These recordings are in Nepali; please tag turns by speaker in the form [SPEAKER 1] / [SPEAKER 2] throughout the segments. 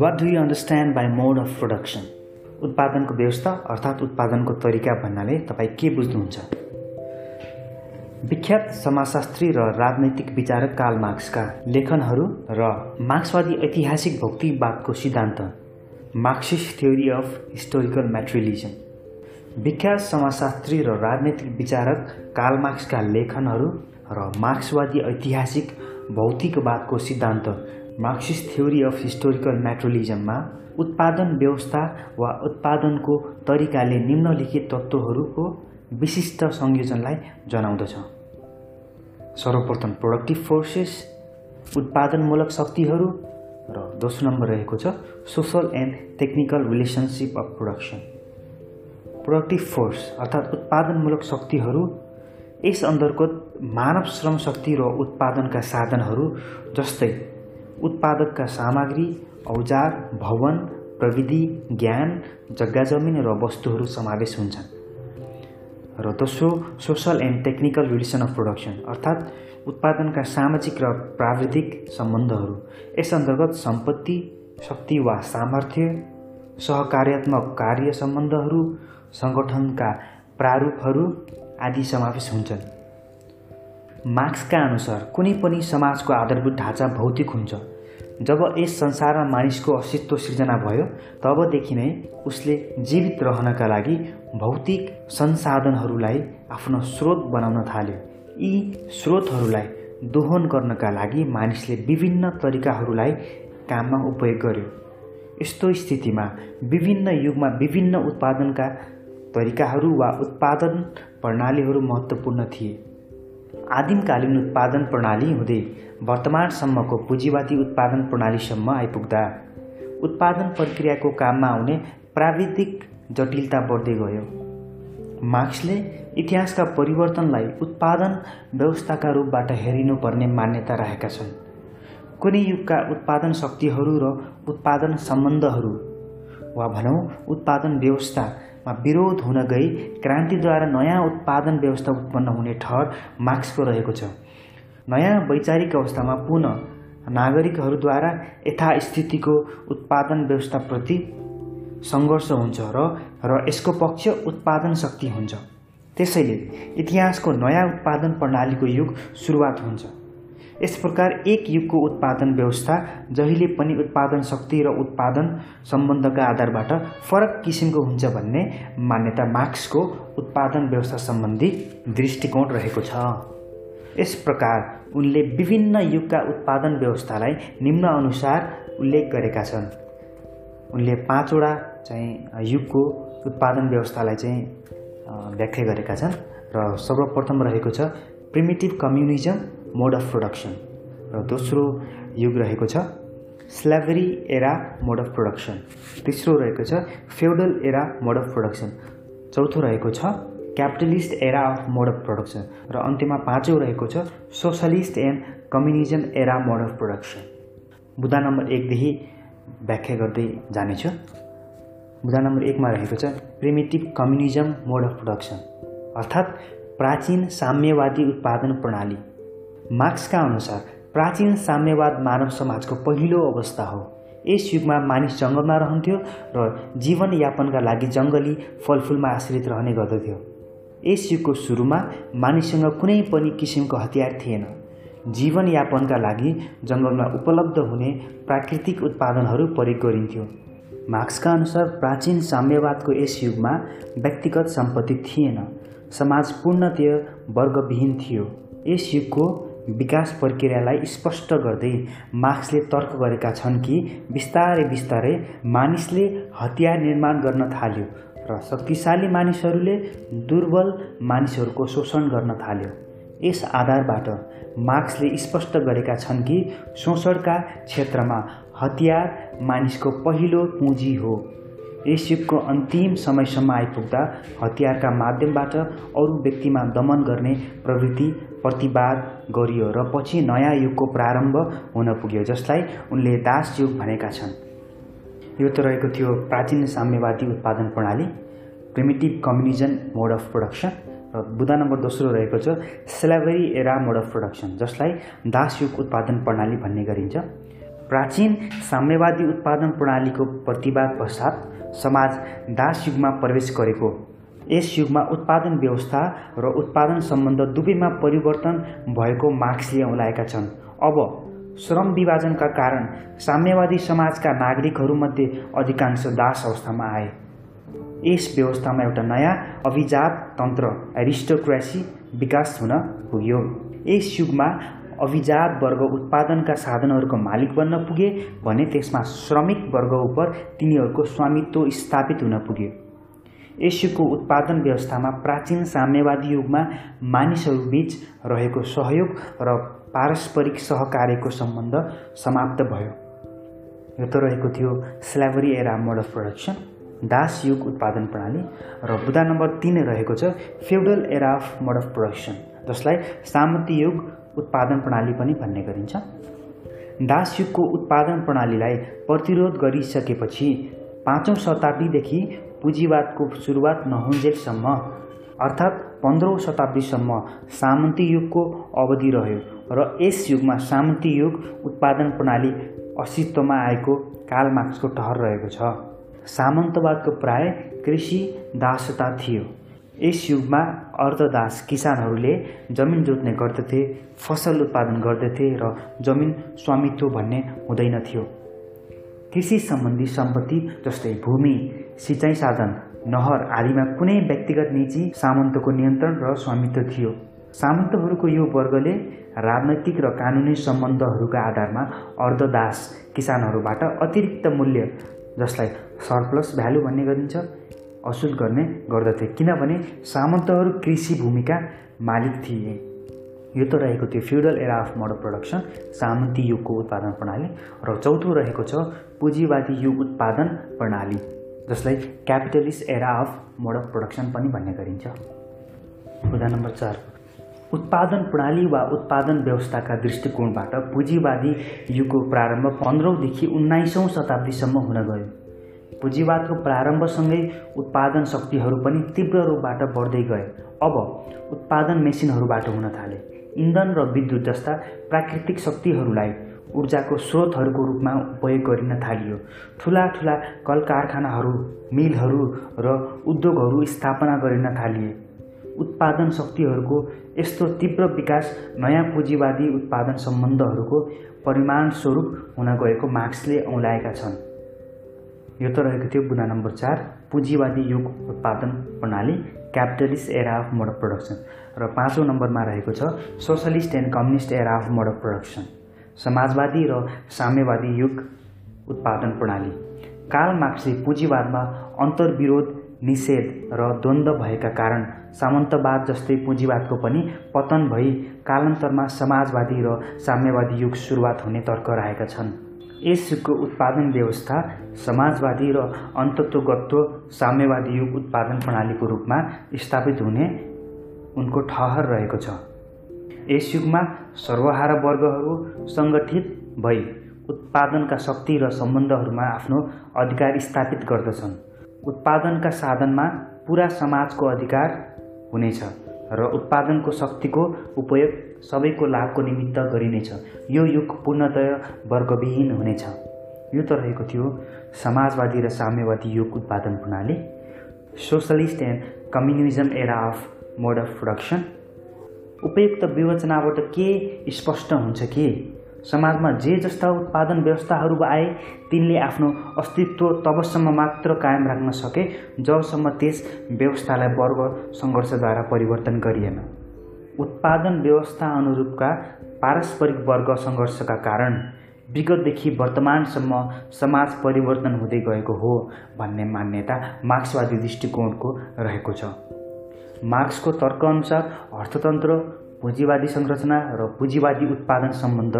[SPEAKER 1] What do you understand by mode of production उत्पादनको व्यवस्था अर्थात् उत्पादनको तरिका भन्नाले तपाईँ के बुझ्नुहुन्छ? विख्यात समाजशास्त्री र राजनैतिक विचारक काल मार्क्सका लेखनहरू र मार्क्सवादी ऐतिहासिक भौतिकवादको सिद्धान्त Marxist theory of historical materialism विख्यात समाजशास्त्री र राजनैतिक विचारक काल मार्क्सका लेखनहरू र मार्क्सवादी ऐतिहासिक भौतिकवादको सिद्धान्त मार्क्सिस्ट थ्योरी अफ हिस्टोरिकल म्याट्रोलिजममा उत्पादन व्यवस्था वा उत्पादनको तरिकाले निम्नलिखित तत्त्वहरूको विशिष्ट संयोजनलाई जनाउँदछ। सर्वप्रथम प्रोडक्टिभ फोर्सेस उत्पादनमूलक शक्तिहरू र दोस्रो नम्बर रहेको छ social and technical relationship of production productive force अर्थात् उत्पादनमूलक शक्तिहरू यस अन्तर्गत मानव श्रम शक्ति र उत्पादनका साधनहरू जस्तै उत्पादकका सामग्री औजार भवन प्रविधि ज्ञान जग्गा जमिन र वस्तुहरू समावेश हुन्छन्। र दोस्रो social and technical relation of production अर्थात् उत्पादनका सामाजिक र प्राविधिक सम्बन्धहरू। यस अन्तर्गत सम्पत्ति शक्ति वा सामर्थ्य सहकार्यात्मक कार्य सम्बन्धहरू सङ्गठनका प्रारूपहरू आदि समावेश हुन्छन्। मार्क्सका अनुसार कुनै पनि समाजको आधारभूत ढाँचा भौतिक हुन्छ। जब यस संसारमा मानिसको अस्तित्व सिर्जना भयो तबदेखि नै उसले जीवित रहनका लागि भौतिक संसाधनहरूलाई आफ्नो स्रोत बनाउन थाल्यो। यी स्रोतहरूलाई दोहन गर्नका लागि मानिसले विभिन्न तरिकाहरूलाई काममा उपयोग गर्यो। यस्तो स्थितिमा विभिन्न युगमा विभिन्न उत्पादनका तरिकाहरू वा उत्पादन प्रणालीहरू महत्त्वपूर्ण थिए। आदिमकालीन उत्पादन प्रणाली हुँदै वर्तमानसम्मको पुँजीवादी उत्पादन प्रणालीसम्म आइपुग्दा। उत्पादन प्रक्रियाको काममा आउने प्राविधिक जटिलता बढ्दै गयो। मार्क्सले इतिहासका परिवर्तनलाई उत्पादन व्यवस्थाका रूपबाट हेरिनुपर्ने मान्यता राखेका छन्। कुनै युगका उत्पादन शक्तिहरू र उत्पादन सम्बन्धहरू वा भनौँ उत्पादन व्यवस्था मा विरोध हुन गई। क्रान्तिद्वारा नयाँ उत्पादन व्यवस्था उत्पन्न हुने ठहर मार्क्सको रहेको छ। नयाँ वैचारिक अवस्थामा पुनः नागरिकहरूद्वारा यथास्थितिको उत्पादन व्यवस्थाप्रति सङ्घर्ष हुन्छ र र यसको पक्ष उत्पादन शक्ति हुन्छ। त्यसैले इतिहासको नयाँ उत्पादन प्रणालीको युग सुरुवात हुन्छ। यस प्रकार एक युगको उत्पादन व्यवस्था जहिले पनि उत्पादन शक्ति र उत्पादन सम्बन्धका आधारबाट फरक किसिमको हुन्छ भन्ने मान्यता मार्क्सको उत्पादन व्यवस्था सम्बन्धी दृष्टिकोण रहेको छ। यस प्रकार उनले विभिन्न युगका उत्पादन व्यवस्थालाई निम्न अनुसार उल्लेख गरेका छन्। उनले पाँचवटा चाहिँ युगको उत्पादन व्यवस्थालाई चाहिँ व्याख्या गरेका छन् र सर्वप्रथम रहेको छ primitive communism mode of production र दोस्रो युग रहेको छ slavery era mode of production तेस्रो रहेको छ feudal era mode of production चौथो रहेको छ capitalist era of mode of production र अन्त्यमा पाँचौँ रहेको छ socialist and communism era mode of production बुदा number एकदेखि व्याख्या गर्दै जानेछु। बुदा नम्बर एकमा रहेको छ primitive communism mode of production अर्थात् प्राचीन साम्यवादी उत्पादन प्रणाली। मार्क्सका अनुसार प्राचीन साम्यवाद मानव समाजको पहिलो अवस्था हो। यस युगमा मानिस जङ्गलमा रहन्थ्यो र जीवनयापनका लागि जङ्गली फलफुलमा आश्रित रहने गर्दथ्यो। यस युगको सुरुमा मानिससँग कुनै पनि किसिमको हतियार थिएन। जीवनयापनका लागि जङ्गलमा उपलब्ध हुने प्राकृतिक उत्पादनहरू प्रयोग गरिन्थ्यो। मार्क्सका अनुसार प्राचीन साम्यवादको यस युगमा व्यक्तिगत सम्पत्ति थिएन। समाज पूर्णतय वर्गविहीन थियो। यस युगको विकास प्रक्रियालाई स्पष्ट गर्दै मार्क्सले तर्क गरेका छन् कि बिस्तारै बिस्तारै मानिसले हतियार निर्माण गर्न थाल्यो र शक्तिशाली मानिसहरूले दुर्बल मानिसहरूको शोषण गर्न थाल्यो। यस आधारबाट मार्क्सले स्पष्ट गरेका छन् कि शोषणका क्षेत्रमा हतियार मानिसको पहिलो पुँजी हो। यस युगको अन्तिम समयसम्म आइपुग्दा हतियारका माध्यमबाट अरू व्यक्तिमा दमन गर्ने प्रवृत्ति प्रतिवाद गरियो र पछि नयाँ युगको प्रारम्भ हुन पुग्यो जसलाई उनले दास युग भनेका छन्। यो त रहेको थियो प्राचीन साम्यवादी उत्पादन प्रणाली primitive communism mode of production र बुधा नम्बर दोस्रो रहेको छ slavery era mode of production जसलाई दास युग उत्पादन प्रणाली भन्ने गरिन्छ। प्राचीन साम्यवादी उत्पादन प्रणालीको प्रतिवाद पश्चात समाज दास युगमा प्रवेश गरेको यस युगमा उत्पादन व्यवस्था र उत्पादन सम्बन्ध दुवैमा परिवर्तन भएको मार्क्सले औलाएका छन्। अब श्रम विभाजनका कारण साम्यवादी समाजका नागरिकहरूमध्ये अधिकांश दास अवस्थामा आए। यस व्यवस्थामा एउटा नयाँ अभिजात तन्त्र एरिस्टोक्रेसी विकास हुन पुग्यो। यस युगमा अभिजात वर्ग उत्पादनका साधनहरूको मालिक बन्न पुगे भने त्यसमा श्रमिक वर्ग उप तिनीहरूको स्वामित्व स्थापित हुन पुग्यो। यस युगको उत्पादन व्यवस्थामा प्राचीन साम्यवादी युगमा मानिसहरूबीच रहेको सहयोग र पारस्परिक सहकार्यको सम्बन्ध समाप्त भयो। यो त रहेको थियो slavery era mode of production दास युग उत्पादन प्रणाली र बुदा नम्बर तिन रहेको छ feudal era of mode of production जसलाई सामन्ती युग उत्पादन प्रणाली पनि भन्ने गरिन्छ। दास युगको उत्पादन प्रणालीलाई प्रतिरोध गरिसकेपछि पाँचौँ शताब्दीदेखि पुँजीवादको सुरुवात नहुन्जेलसम्म अर्थात् पन्ध्रौँ शताब्दीसम्म सामन्ती युगको अवधि रह्यो र यस युगमा सामन्ती युग उत्पादन प्रणाली अस्तित्वमा आएको काल मार्क्सको ठहर रहेको छ। सामन्तवादको प्राय कृषि दासता थियो। यस युगमा अर्धदास किसानहरूले जमिन जोत्ने गर्दथे फसल उत्पादन गर्दथे र जमिन स्वामित्व भन्ने हुँदैन थियो। कृषि सम्बन्धी सम्पत्ति जस्तै भूमि सिँचाइ साधन नहर आदिमा कुनै व्यक्तिगत निजी सामन्तको नियन्त्रण र स्वामित्व थियो। सामन्तहरूको यो वर्गले राजनैतिक र कानुनी सम्बन्धहरूका आधारमा अर्धदास किसानहरूबाट अतिरिक्त मूल्य जसलाई सरप्लस भ्यालु भन्ने गरिन्छ असुल गर्ने गर्दथे। किनभने सामन्तहरू कृषि भूमिका मालिक थिए। यो त रहेको थियो। Feudal era of model production सामन्ती युगको उत्पादन प्रणाली र चौथो रहेको छ पुँजीवादी युग उत्पादन प्रणाली जसलाई capitalist era of mode of production पनि भन्ने गरिन्छ। मुद्दा नम्बर चार। उत्पादन प्रणाली वा उत्पादन व्यवस्थाका दृष्टिकोणबाट पुँजीवादी युगको प्रारम्भ पन्ध्रौँदेखि उन्नाइसौँ शताब्दीसम्म हुन गयो। पुँजीवादको प्रारम्भसँगै उत्पादन शक्तिहरू पनि तीव्र रूपबाट बढ्दै गए। अब उत्पादन मेसिनहरूबाट हुन थाले। इन्धन र विद्युत जस्ता प्राकृतिक शक्तिहरूलाई ऊर्जाको स्रोतहरूको रूपमा उपयोग गरिन थालियो। ठुला ठुला कल कारखानाहरू मिलहरू र उद्योगहरू स्थापना गरिन थालिए। उत्पादन शक्तिहरूको यस्तो तीव्र विकास नयाँ पुँजीवादी उत्पादन सम्बन्धहरूको परिमाणस्वरूप हुन गएको मार्क्सले औँलाएका छन्। यो त रहेको थियो बुदा नम्बर चार पुँजीवादी युग उत्पादन प्रणाली। Capitalist era of mode of production र पाँचौँ नम्बरमा रहेको छ socialist and communist era of mode of production समाजवादी र साम्यवादी युग उत्पादन प्रणाली। काल मार्क्सले पुँजीवादमा अन्तर्विरोध निषेध र द्वन्द्व भएका कारण सामन्तवाद जस्तै पुँजीवादको पनि पतन भई कालान्तरमा समाजवादी र साम्यवादी युग सुरुवात हुने तर्क रहेका छन्। यस उत्पादन व्यवस्था समाजवादी र अन्तत्वगत्व साम्यवादी युग उत्पादन प्रणालीको रूपमा स्थापित हुने उनको ठहर रहेको छ। यस युगमा सर्वहारा वर्गहरू सङ्गठित भई उत्पादनका शक्ति र सम्बन्धहरूमा आफ्नो अधिकार स्थापित गर्दछन्। उत्पादनका साधनमा पुरा समाजको अधिकार हुनेछ। र उत्पादनको शक्तिको उपयोग सबैको लाभको निमित्त गरिनेछ। यो युग पूर्णतया वर्गविहीन हुनेछ। यो त रहेको थियो समाजवादी र साम्यवादी युग उत्पादन प्रणाली। Socialist and communism era of mode of production. उपयुक्त विवेचनाबाट के स्पष्ट हुन्छ कि? समाजमा जे जस्ता उत्पादन व्यवस्थाहरू आए तिनले आफ्नो अस्तित्व तबसम्म मात्र कायम राख्न सके जबसम्म त्यस व्यवस्थालाई वर्ग सङ्घर्षद्वारा परिवर्तन गरिएन। उत्पादन व्यवस्था अनुरूपका पारस्परिक वर्ग सङ्घर्षका कारण विगतदेखि वर्तमानसम्म समाज परिवर्तन हुँदै गएको हो भन्ने मान्यता मार्क्सवादी दृष्टिकोणको रहेको छ। मार्क्सको तर्कअनुसार अर्थतन्त्र पुँजीवादी संरचना र पुँजीवादी उत्पादन सम्बन्ध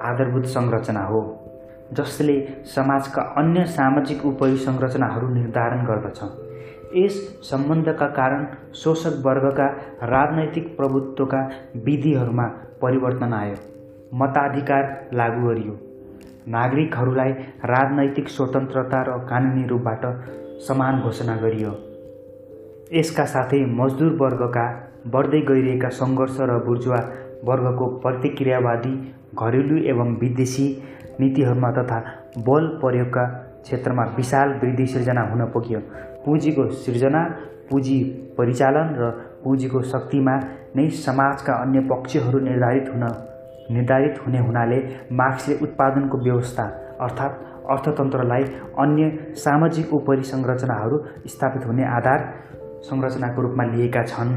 [SPEAKER 1] आधारभूत संरचना हो जसले समाजका अन्य सामाजिक उपयोग संरचनाहरू निर्धारण गर्दछ। यस सम्बन्धका कारण शोषक वर्गका राजनैतिक प्रभुत्वका विधिहरूमा परिवर्तन आयो। मताधिकार लागू गरियो। नागरिकहरूलाई राजनैतिक स्वतन्त्रता र कानुनी रूपबाट समान घोषणा गरियो। यसका साथै मजदुर वर्गका बढ्दै गइरहेका सङ्घर्ष र बुर्जुवा वर्गको प्रतिक्रियावादी घरेलु एवं विदेशी नीतिहरूमा तथा बल प्रयोगका क्षेत्रमा विशाल वृद्धि सिर्जना हुन पुग्यो। पुँजीको सिर्जना पुँजी परिचालन र पुँजीको शक्तिमा नै समाजका अन्य पक्षहरू निर्धारित हुन निर्धारित हुने हुनाले मार्क्सले उत्पादनको व्यवस्था अर्थात् अर्थतन्त्रलाई अन्य सामाजिक उपरिसंरचनाहरू स्थापित हुने आधार संरचनाको रूपमा लिएका छन्।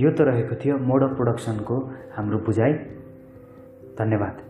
[SPEAKER 1] यो त रहेको थियो मोड अफ प्रोडक्सनको हाम्रो बुझाइ। धन्यवाद।